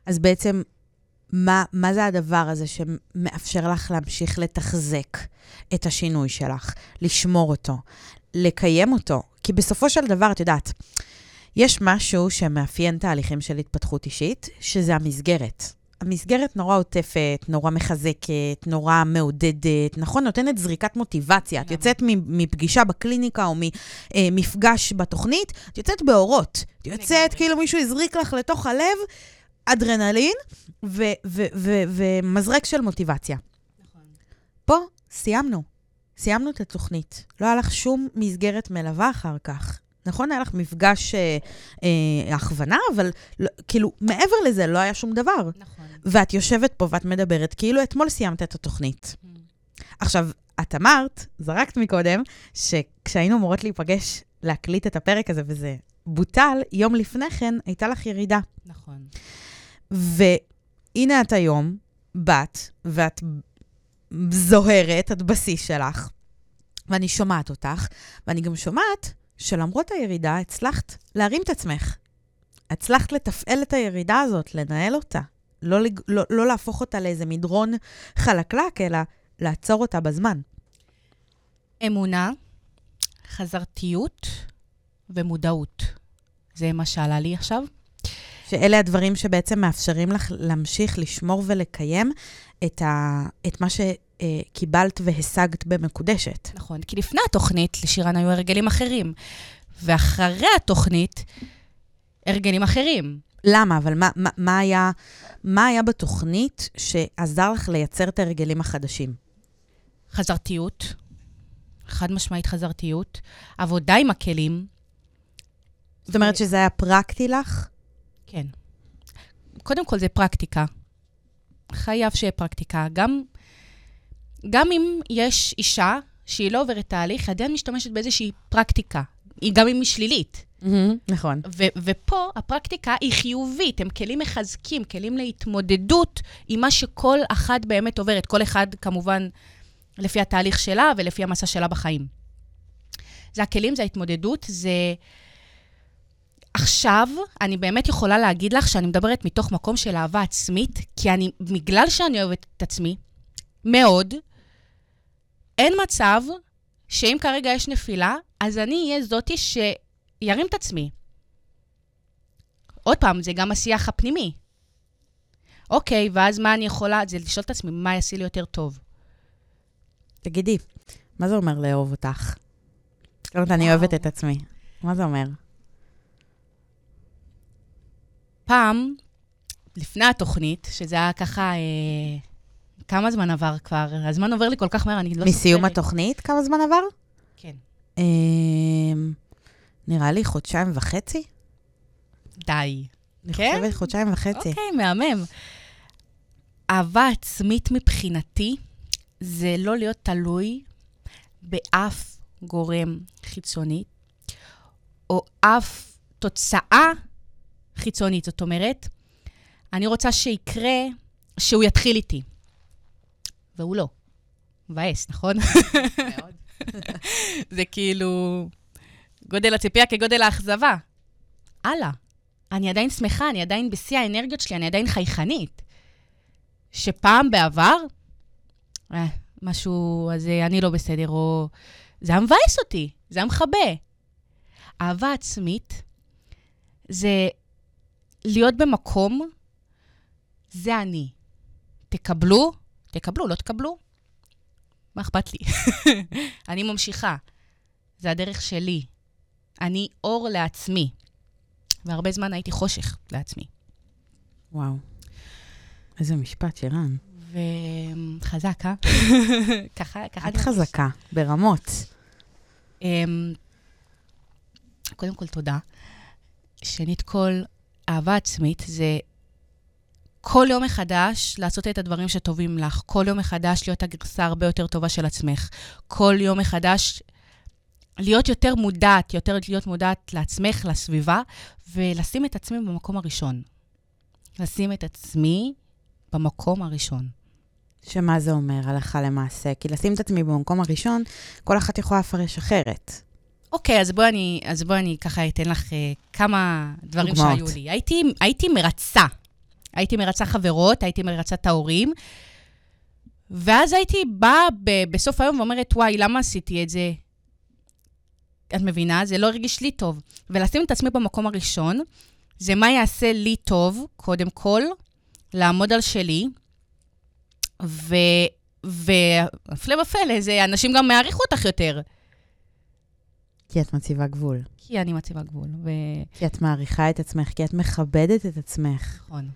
אז בעצם, מה, מה זה הדבר הזה שמאפשר לך להמשיך לתחזק את השינוי שלך, לשמור אותו, לקיים אותו? כי בסופו של דבר, את יודעת, יש משהו שמאפיין תהליכים של התפתחות אישית, שזה המסגרת. המסגרת נורא עוטפת, נורא מחזקת, נורא מעודדת, נכון? נותנת זריקת מוטיבציה. את יוצאת מפגישה בקליניקה או ממפגש בתוכנית, את יוצאת באורות. את יוצאת כאילו מישהו הזריק לך לתוך הלב אדרנלין ומזרק של מוטיבציה. נכון. פה סיימנו. סיימנו את התוכנית. לא היה לך שום מסגרת מלווה אחר כך. נכון, היה לך מפגש אה, אה, הכוונה, אבל לא, כאילו, מעבר לזה לא היה שום דבר. נכון. ואת יושבת פה ואת מדברת, כאילו אתמול סיימת את התוכנית. Mm. עכשיו, את אמרת, זרקת מקודם, שכשהיינו אמורות להיפגש, להקליט את הפרק הזה, וזה בוטל, יום לפני כן הייתה לך ירידה. נכון. והנה את היום, בת, ואת זוהרת, את בשיא שלך, ואני שומעת אותך, ואני גם שומעת שלמרות הירידה, הצלחת להרים את עצמך. הצלחת לתפעל את הירידה הזאת, לנהל אותה. לא, לא, לא להפוך אותה לאיזה מדרון חלקלק, אלא לעצור אותה בזמן. אמונה, חזרתיות ומודעות. זה מה שעלה לי עכשיו. שאלה הדברים שבעצם מאפשרים לך להמשיך לשמור ולקיים את, ה, את מה שקיבלת והשגת במקודשת. נכון, כי לפני התוכנית לשירן היו הרגלים אחרים, ואחרי התוכנית, הרגלים אחרים. למה? אבל מה, מה, מה, היה, מה היה בתוכנית שעזר לך לייצר את ההרגלים החדשים? חזרתיות, חד משמעית חזרתיות, עבודה עם הכלים. זאת אומרת ו... שזה היה פרקטי לך? כן. קודם כל זה פרקטיקה. חייב שיהיה פרקטיקה. גם, גם אם יש אישה שהיא לא עוברת תהליך, היא עדיין משתמשת באיזושהי פרקטיקה, גם אם היא שלילית. Mm-hmm, נכון. ו- ופה הפרקטיקה היא חיובית, הם כלים מחזקים, כלים להתמודדות עם מה שכל אחת באמת עוברת. כל אחד, כמובן, לפי התהליך שלה ולפי המסע שלה בחיים. זה הכלים, זה ההתמודדות, זה... עכשיו, אני באמת יכולה להגיד לך שאני מדברת מתוך מקום של אהבה עצמית, כי אני, בגלל שאני אוהבת את עצמי, מאוד, אין מצב שאם כרגע יש נפילה, אז אני אהיה זאתי שירים את עצמי. עוד פעם, זה גם השיח הפנימי. אוקיי, ואז מה אני יכולה? זה לשאול את עצמי, מה יעשי לי יותר טוב? תגידי, מה זה אומר לאהוב אותך? זאת אומרת, אני אוהבת את עצמי. מה זה אומר? פעם, לפני התוכנית, שזה היה ככה, אה, כמה זמן עבר כבר? הזמן עובר לי כל כך מהר, אני לא זוכרת. מסיום התוכנית כמה זמן עבר? כן. אה, נראה לי חודשיים וחצי. די. אני כן? חושבת חודשיים וחצי. אוקיי, מהמם. אהבה עצמית מבחינתי זה לא להיות תלוי באף גורם חיצוני, או אף תוצאה חיצונית. זאת אומרת, אני רוצה שיקרה, שהוא יתחיל איתי. והוא לא. מבאס, נכון? מאוד. *laughs* זה כאילו גודל הציפייה כגודל האכזבה. הלאה. אני עדיין שמחה, אני עדיין בשיא האנרגיות שלי, אני עדיין חייכנית. שפעם בעבר, אה, משהו, אז אני לא בסדר, או... זה היה מבאס אותי, זה היה מכבה. אהבה עצמית זה להיות במקום, זה אני. תקבלו, תקבלו, לא תקבלו, מה אכפת לי? *laughs* אני ממשיכה. זה הדרך שלי. אני אור לעצמי. והרבה זמן הייתי חושך לעצמי. וואו. איזה משפט, שירן. וחזק, אה? *laughs* ככה, ככה... את חזקה, ברמות. אמ, קודם כל, תודה. שנית כל, אהבה עצמית זה כל יום מחדש לעשות את הדברים שטובים לך, כל יום מחדש להיות הגרסה הרבה יותר טובה של עצמך, כל יום מחדש להיות יותר מודעת, יותר להיות מודעת לעצמך, לסביבה, ולשים את עצמי במקום הראשון. לשים את עצמי במקום הראשון. שמה זה אומר הלכה למעשה? כי לשים את עצמי במקום הראשון, כל אחת יכולה לפרש אחרת. אוקיי, אז בואי אני, בוא אני ככה אתן לך uh, כמה דברים דוגמאות. שהיו לי. הייתי, הייתי מרצה. הייתי מרצה חברות, הייתי מרצה את ההורים, ואז הייתי באה ב- בסוף היום ואומרת, וואי, למה עשיתי את זה? את מבינה? זה לא הרגיש לי טוב. ולשים את עצמי במקום הראשון, זה מה יעשה לי טוב, קודם כל, לעמוד על שלי, והפלא ופלא, זה אנשים גם מעריכו אותך יותר. כי את מציבה גבול. כי אני מציבה גבול. ו... כי את מעריכה את עצמך, כי את מכבדת את עצמך. נכון.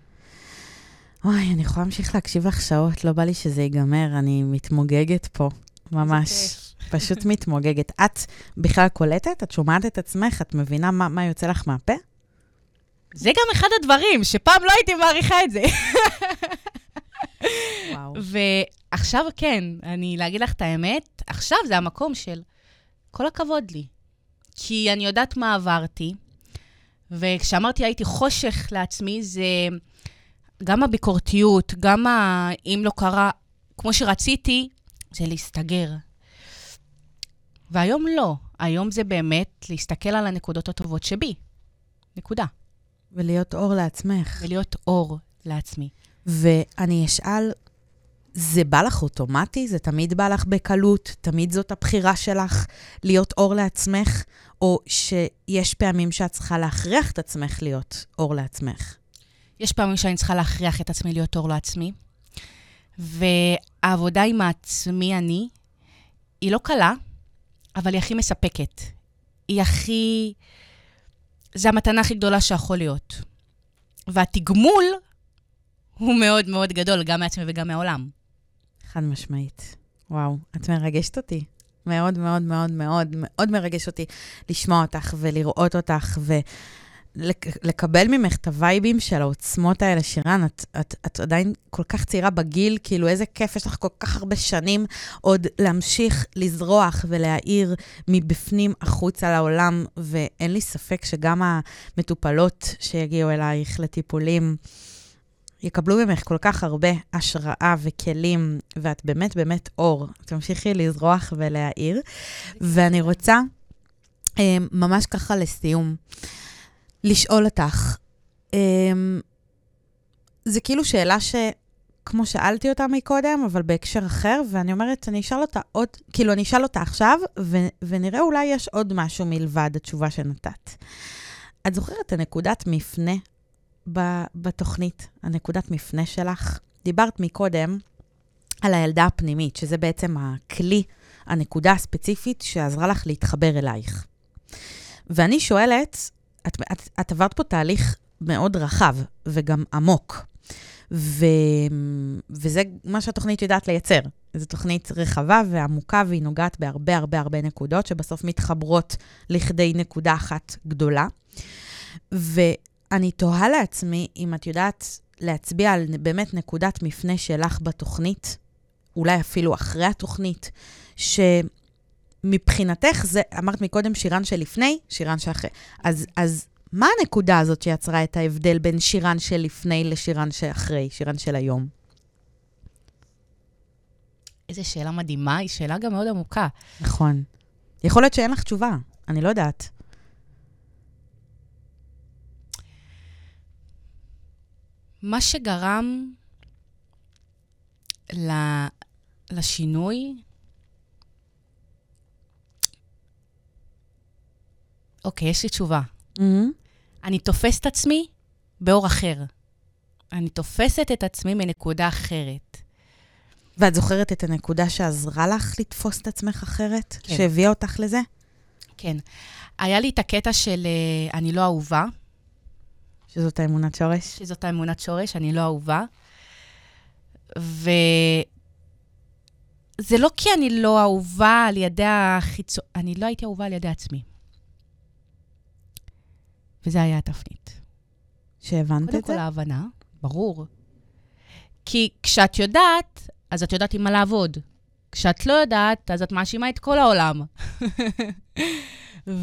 אוי, אני יכולה להמשיך להקשיב לך שעות, לא בא לי שזה ייגמר, אני מתמוגגת פה, ממש. פשוט מתמוגגת. את בכלל קולטת? את שומעת את עצמך? את מבינה מה, מה יוצא לך מהפה? זה גם אחד הדברים, שפעם לא הייתי מעריכה את זה. וואו. ועכשיו כן, אני, להגיד לך את האמת, עכשיו זה המקום של כל הכבוד לי. כי אני יודעת מה עברתי, וכשאמרתי הייתי חושך לעצמי, זה גם הביקורתיות, גם ה... אם לא קרה כמו שרציתי, זה להסתגר. והיום לא. היום זה באמת להסתכל על הנקודות הטובות שבי. נקודה. ולהיות אור לעצמך. ולהיות אור לעצמי. ואני אשאל, זה בא לך אוטומטי? זה תמיד בא לך בקלות? תמיד זאת הבחירה שלך להיות אור לעצמך? או שיש פעמים שאת צריכה להכריח את עצמך להיות אור לעצמך? יש פעמים שאני צריכה להכריח את עצמי להיות אור לעצמי, והעבודה עם העצמי אני, היא לא קלה, אבל היא הכי מספקת. היא הכי... זה המתנה הכי גדולה שיכול להיות. והתגמול הוא מאוד מאוד גדול, גם מעצמי וגם מהעולם. חד משמעית. וואו, את מרגשת אותי. מאוד מאוד מאוד מאוד מאוד מרגש אותי לשמוע אותך ולראות אותך, ו... לקבל ממך את הווייבים של העוצמות האלה, שירן, את, את, את עדיין כל כך צעירה בגיל, כאילו איזה כיף, יש לך כל כך הרבה שנים עוד להמשיך לזרוח ולהאיר מבפנים החוצה לעולם, ואין לי ספק שגם המטופלות שיגיעו אלייך לטיפולים, יקבלו ממך כל כך הרבה השראה וכלים, ואת באמת באמת אור. תמשיכי לזרוח ולהאיר. ואני רוצה, אה, ממש ככה לסיום, לשאול אותך, אמ, זה כאילו שאלה ש... כמו שאלתי אותה מקודם, אבל בהקשר אחר, ואני אומרת, אני אשאל אותה עוד, כאילו, אני אשאל אותה עכשיו, ו- ונראה אולי יש עוד משהו מלבד התשובה שנתת. את זוכרת את הנקודת מפנה ב- בתוכנית, הנקודת מפנה שלך? דיברת מקודם על הילדה הפנימית, שזה בעצם הכלי, הנקודה הספציפית שעזרה לך להתחבר אלייך. ואני שואלת, את, את, את עברת פה תהליך מאוד רחב וגם עמוק, ו, וזה מה שהתוכנית יודעת לייצר. זו תוכנית רחבה ועמוקה, והיא נוגעת בהרבה הרבה הרבה נקודות, שבסוף מתחברות לכדי נקודה אחת גדולה. ואני תוהה לעצמי אם את יודעת להצביע על באמת נקודת מפנה שלך בתוכנית, אולי אפילו אחרי התוכנית, ש... מבחינתך, זה, אמרת מקודם שירן שלפני, שירן שאחרי. אז, אז מה הנקודה הזאת שיצרה את ההבדל בין שירן של לפני לשירן שאחרי, שירן של היום? איזו שאלה מדהימה, היא שאלה גם מאוד עמוקה. נכון. יכול להיות שאין לך תשובה, אני לא יודעת. מה שגרם לשינוי, אוקיי, יש לי תשובה. Mm-hmm. אני תופסת עצמי באור אחר. אני תופסת את עצמי מנקודה אחרת. ואת זוכרת את הנקודה שעזרה לך לתפוס את עצמך אחרת? כן. שהביאה אותך לזה? כן. היה לי את הקטע של uh, אני לא אהובה. שזאת האמונת שורש? שזאת האמונת שורש, אני לא אהובה. ו... זה לא כי אני לא אהובה על ידי החיצון, אני לא הייתי אהובה על ידי עצמי. וזה היה התפנית. שהבנת את זה? קודם כל ההבנה, ברור. כי כשאת יודעת, אז את יודעת עם מה לעבוד. כשאת לא יודעת, אז את מאשימה את כל העולם. *laughs*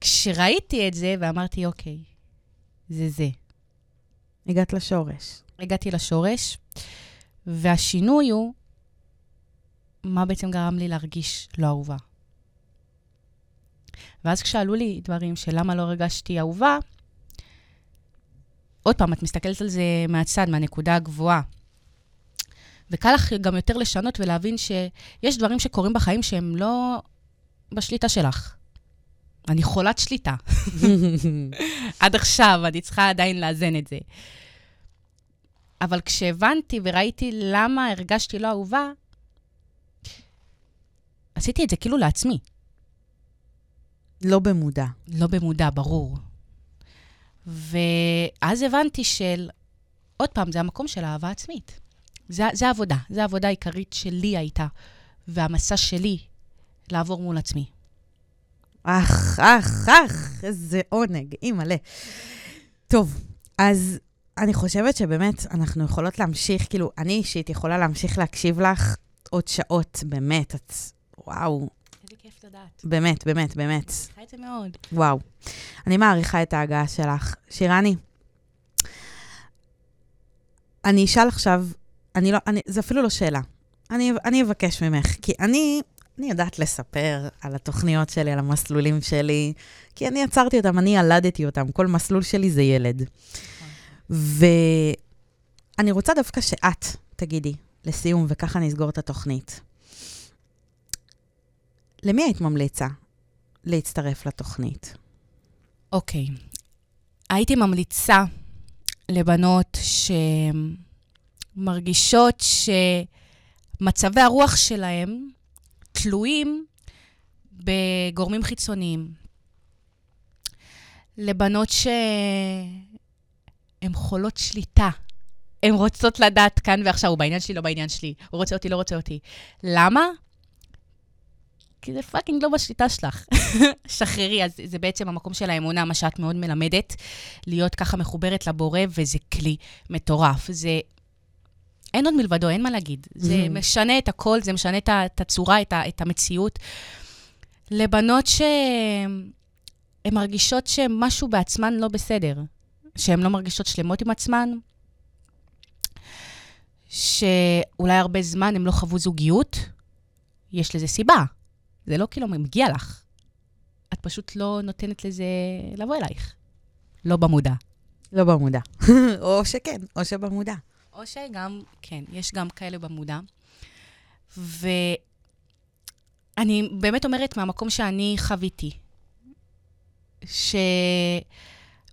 וכשראיתי את זה ואמרתי, אוקיי, זה זה. הגעת לשורש. הגעתי לשורש, והשינוי הוא מה בעצם גרם לי להרגיש לא אהובה. ואז כשעלו לי דברים של למה לא הרגשתי אהובה, עוד פעם, את מסתכלת על זה מהצד, מהנקודה הגבוהה. וקל לך גם יותר לשנות ולהבין שיש דברים שקורים בחיים שהם לא בשליטה שלך. אני חולת שליטה. *laughs* עד עכשיו, אני צריכה עדיין לאזן את זה. אבל כשהבנתי וראיתי למה הרגשתי לא אהובה, עשיתי את זה כאילו לעצמי. לא במודע. לא במודע, ברור. ואז הבנתי של, עוד פעם, זה המקום של אהבה עצמית. זה, זה העבודה, זה העבודה העיקרית שלי הייתה, והמסע שלי לעבור מול עצמי. אך, אך, אך, איזה עונג, אימא'לה. טוב, אז אני חושבת שבאמת אנחנו יכולות להמשיך, כאילו, אני אישית יכולה להמשיך להקשיב לך עוד שעות, באמת, את, וואו. כיף לדעת. באמת, באמת, באמת. מעריכה את זה מאוד. וואו. אני מעריכה את ההגעה שלך. שירני, אני אשאל עכשיו, אני לא, אני, זה אפילו לא שאלה. אני, אני אבקש ממך, כי אני, אני יודעת לספר על התוכניות שלי, על המסלולים שלי, כי אני עצרתי אותם, אני ילדתי אותם, כל מסלול שלי זה ילד. ואני רוצה דווקא שאת תגידי, לסיום, וככה נסגור את התוכנית. למי היית ממליצה להצטרף לתוכנית? אוקיי. Okay. הייתי ממליצה לבנות שמרגישות שמצבי הרוח שלהם תלויים בגורמים חיצוניים. לבנות שהן חולות שליטה. הן רוצות לדעת כאן ועכשיו, הוא בעניין שלי, לא בעניין שלי. הוא רוצה אותי, לא רוצה אותי. למה? כי זה פאקינג לא בשליטה שלך. *laughs* שחררי, אז זה בעצם המקום של האמונה, מה שאת מאוד מלמדת, להיות ככה מחוברת לבורא, וזה כלי מטורף. זה... אין עוד מלבדו, אין מה להגיד. זה mm-hmm. משנה את הכל, זה משנה את הצורה, את, את המציאות. לבנות שהן מרגישות שמשהו בעצמן לא בסדר, שהן לא מרגישות שלמות עם עצמן, שאולי הרבה זמן הן לא חוו זוגיות, יש לזה סיבה. זה לא כאילו מגיע לך. את פשוט לא נותנת לזה לבוא אלייך. לא במודע. לא במודע. *laughs* או שכן, או שבמודע. או שגם, כן, יש גם כאלה במודע. ואני באמת אומרת מהמקום שאני חוויתי,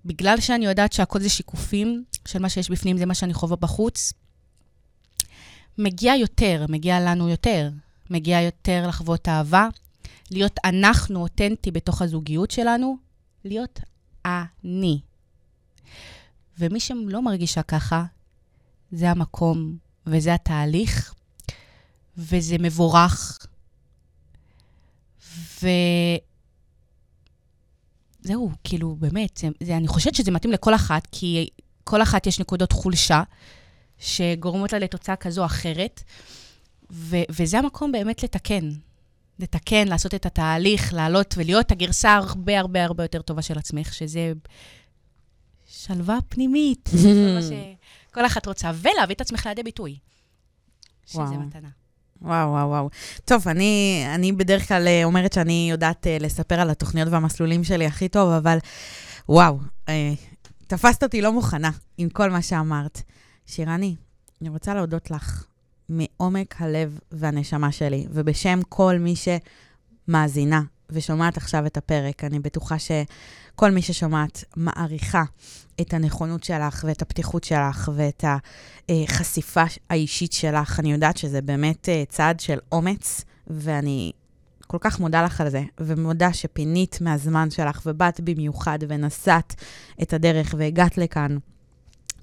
שבגלל שאני יודעת שהכל זה שיקופים של מה שיש בפנים, זה מה שאני חווה בחוץ, מגיע יותר, מגיע לנו יותר. מגיע יותר לחוות אהבה, להיות אנחנו אותנטי בתוך הזוגיות שלנו, להיות אני. ומי שלא מרגישה ככה, זה המקום וזה התהליך, וזה מבורך. וזהו, כאילו, באמת, זה, זה, אני חושבת שזה מתאים לכל אחת, כי כל אחת יש נקודות חולשה שגורמות לה לתוצאה כזו או אחרת. ו- וזה המקום באמת לתקן. לתקן, לעשות את התהליך, לעלות ולהיות הגרסה הרבה הרבה הרבה יותר טובה של עצמך, שזה שלווה פנימית, *laughs* זה מה שכל אחת רוצה, ולהביא את עצמך לידי ביטוי. שזה וואו. מתנה. וואו, וואו, וואו. טוב, אני, אני בדרך כלל אה, אומרת שאני יודעת אה, לספר על התוכניות והמסלולים שלי הכי טוב, אבל וואו, אה, תפסת אותי לא מוכנה עם כל מה שאמרת. שירני, אני רוצה להודות לך מעומק הלב והנשמה שלי, ובשם כל מי שמאזינה ושומעת עכשיו את הפרק, אני בטוחה שכל מי ששומעת מעריכה את הנכונות שלך ואת הפתיחות שלך ואת החשיפה האישית שלך. אני יודעת שזה באמת אה, צעד של אומץ, ואני כל כך מודה לך על זה, ומודה שפינית מהזמן שלך ובאת במיוחד ונסעת את הדרך והגעת לכאן.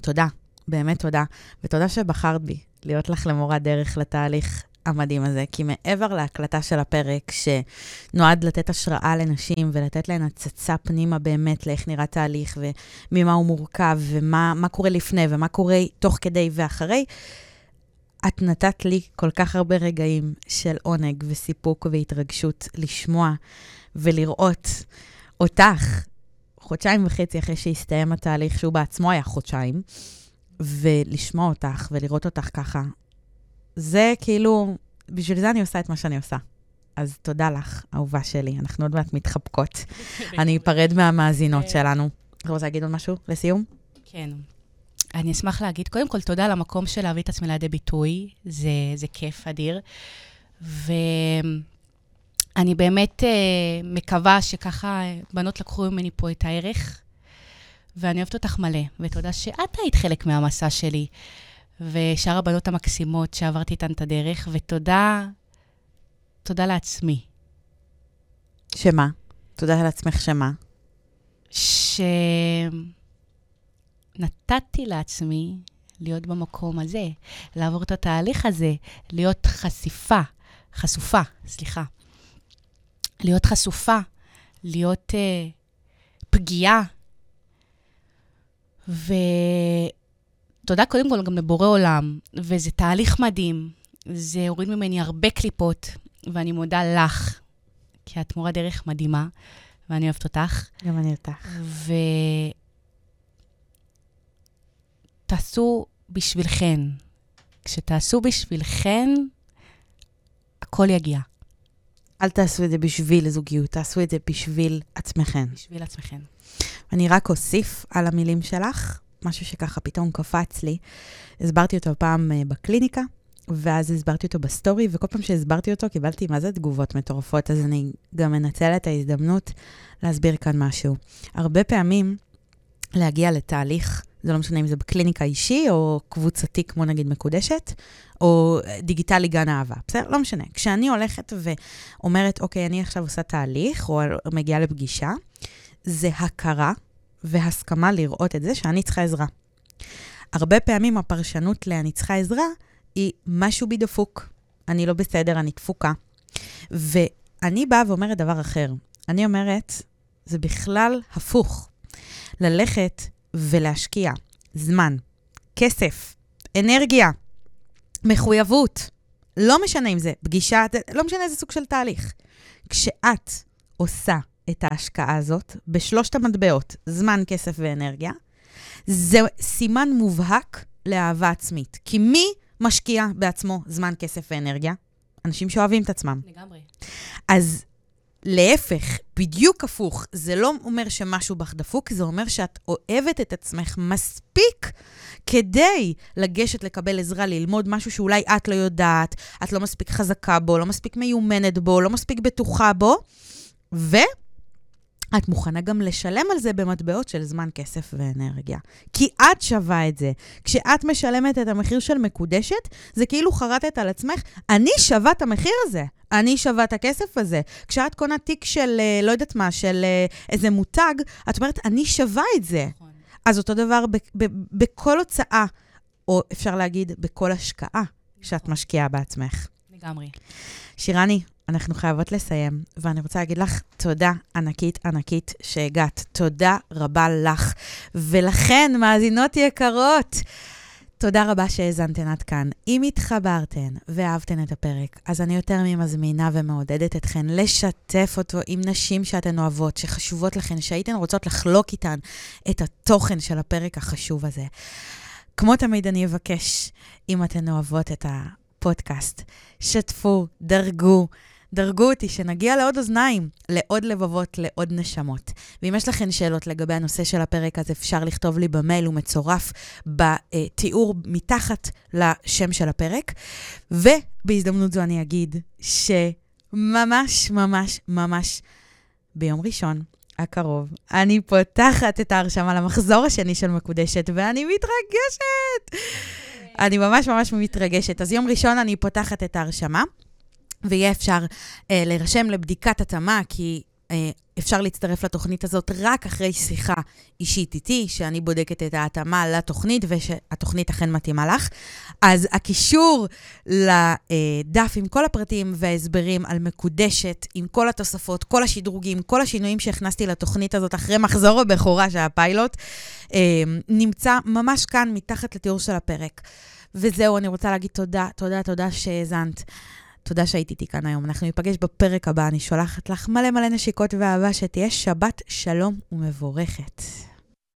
תודה, באמת תודה. ותודה שבחרת בי להיות לך למורה דרך לתהליך המדהים הזה, כי מעבר להקלטה של הפרק, שנועד לתת השראה לנשים ולתת להן הצצה פנימה באמת לאיך נראה תהליך וממה הוא מורכב ומה מה קורה לפני ומה קורה תוך כדי ואחרי, את נתת לי כל כך הרבה רגעים של עונג וסיפוק והתרגשות לשמוע ולראות אותך חודשיים וחצי אחרי שהסתיים התהליך, שהוא בעצמו היה חודשיים, ולשמוע אותך ולראות אותך ככה, זה כאילו, בשביל זה אני עושה את מה שאני עושה. אז תודה לך, אהובה שלי. אנחנו עוד מעט מתחבקות. *laughs* אני אפרד מהמאזינות כן. שלנו. את רוצה להגיד עוד משהו לסיום? כן. אני אשמח להגיד, קודם כל, תודה על המקום של להביא את עצמי לידי ביטוי, זה, זה כיף אדיר. ואני באמת אה, מקווה שככה אה, בנות לקחו ממני פה את הערך, ואני אוהבת אותך מלא, ותודה שאת היית חלק מהמסע שלי, ושאר הבנות המקסימות שעברתי איתן את הדרך, ותודה, תודה לעצמי. שמה? תודה על עצמך שמה? שנתתי לעצמי להיות במקום הזה, לעבור את התהליך הזה, להיות חשיפה, חשופה, סליחה. להיות חשופה, להיות uh, פגיעה. ותודה קודם כל גם לבורא עולם, וזה תהליך מדהים. זה הוריד ממני הרבה קליפות, ואני מודה לך, כי את מורה דרך מדהימה, ואני אוהבת אותך. גם אני אותך. ותעשו בשבילכן. כשתעשו בשבילכן, הכל יגיע. אל תעשו את זה בשביל זוגיות, תעשו את זה בשביל עצמכן. בשביל עצמכן. אני רק אוסיף על המילים שלך, משהו שככה פתאום קפץ לי. הסברתי אותו פעם אה, בקליניקה, ואז הסברתי אותו בסטורי, וכל פעם שהסברתי אותו קיבלתי מה זה תגובות מטורפות, אז אני גם מנצלת את ההזדמנות להסביר כאן משהו. הרבה פעמים להגיע לתהליך, זה לא משנה אם זה בקליניקה אישי או קבוצתי כמו נגיד מקודשת, או דיגיטלי גן אהבה, בסדר? לא משנה. כשאני הולכת ואומרת, אוקיי, אני עכשיו עושה תהליך, או מגיעה לפגישה, זה הכרה והסכמה לראות את זה שאני צריכה עזרה. הרבה פעמים הפרשנות ל"אני צריכה עזרה" היא משהו בי דפוק. אני לא בסדר, אני דפוקה. ואני באה ואומרת דבר אחר. אני אומרת, זה בכלל הפוך. ללכת ולהשקיע זמן, כסף, אנרגיה, מחויבות, לא משנה אם זה פגישה, לא משנה איזה סוג של תהליך. כשאת עושה את ההשקעה הזאת בשלושת המטבעות, זמן, כסף ואנרגיה, זה סימן מובהק לאהבה עצמית. כי מי משקיע בעצמו זמן, כסף ואנרגיה? אנשים שאוהבים את עצמם. לגמרי. אז להפך, בדיוק הפוך, זה לא אומר שמשהו בך דפוק, זה אומר שאת אוהבת את עצמך מספיק כדי לגשת לקבל עזרה, ללמוד משהו שאולי את לא יודעת, את לא מספיק חזקה בו, לא מספיק מיומנת בו, לא מספיק בטוחה בו, ואת מוכנה גם לשלם על זה במטבעות של זמן, כסף ואנרגיה. כי את שווה את זה. כשאת משלמת את המחיר של מקודשת, זה כאילו חרטת על עצמך, אני שווה את המחיר הזה. אני שווה את הכסף הזה. כשאת קונה תיק של, אה, לא יודעת מה, של אה, איזה מותג, את אומרת, אני שווה את זה. נכון. אז אותו דבר ב- ב- בכל הוצאה, או אפשר להגיד, בכל השקעה שאת משקיעה בעצמך. לגמרי. שירני, אנחנו חייבות לסיים, ואני רוצה להגיד לך תודה ענקית ענקית שהגעת. תודה רבה לך. ולכן, מאזינות יקרות, תודה רבה שהאזנתן עד כאן. אם התחברתן ואהבתן את הפרק, אז אני יותר ממזמינה ומעודדת אתכן לשתף אותו עם נשים שאתן אוהבות, שחשובות לכן, שהייתן רוצות לחלוק איתן את התוכן של הפרק החשוב הזה. כמו תמיד, אני אבקש, אם אתן אוהבות את הפודקאסט, שתפו, דרגו. דרגו אותי, שנגיע לעוד אוזניים, לעוד לבבות, לעוד נשמות. ואם יש לכם שאלות לגבי הנושא של הפרק, אז אפשר לכתוב לי במייל, הוא מצורף בתיאור מתחת לשם של הפרק. ובהזדמנות זו אני אגיד שממש, ממש, ממש ביום ראשון, הקרוב, אני פותחת את ההרשמה למחזור השני של מקודשת, ואני מתרגשת! אני ממש ממש מתרגשת. אז יום ראשון אני פותחת את ההרשמה. ויהיה אפשר אה, להירשם לבדיקת התאמה, כי אה, אפשר להצטרף לתוכנית הזאת רק אחרי שיחה אישית איתי, שאני בודקת את ההתאמה לתוכנית ושהתוכנית אכן מתאימה לך. אז הקישור לדף עם כל הפרטים וההסברים על מקודשת, עם כל התוספות, כל השדרוגים, כל השינויים שהכנסתי לתוכנית הזאת אחרי מחזור הבכורה של הפיילוט, אה, נמצא ממש כאן מתחת לתיאור של הפרק. וזהו, אני רוצה להגיד תודה, תודה, תודה שהאזנת. תודה שהיית איתי כאן היום. אנחנו ניפגש בפרק הבא. אני שולחת לך מלא מלא נשיקות ואהבה, שתהיה שבת שלום ומבורכת.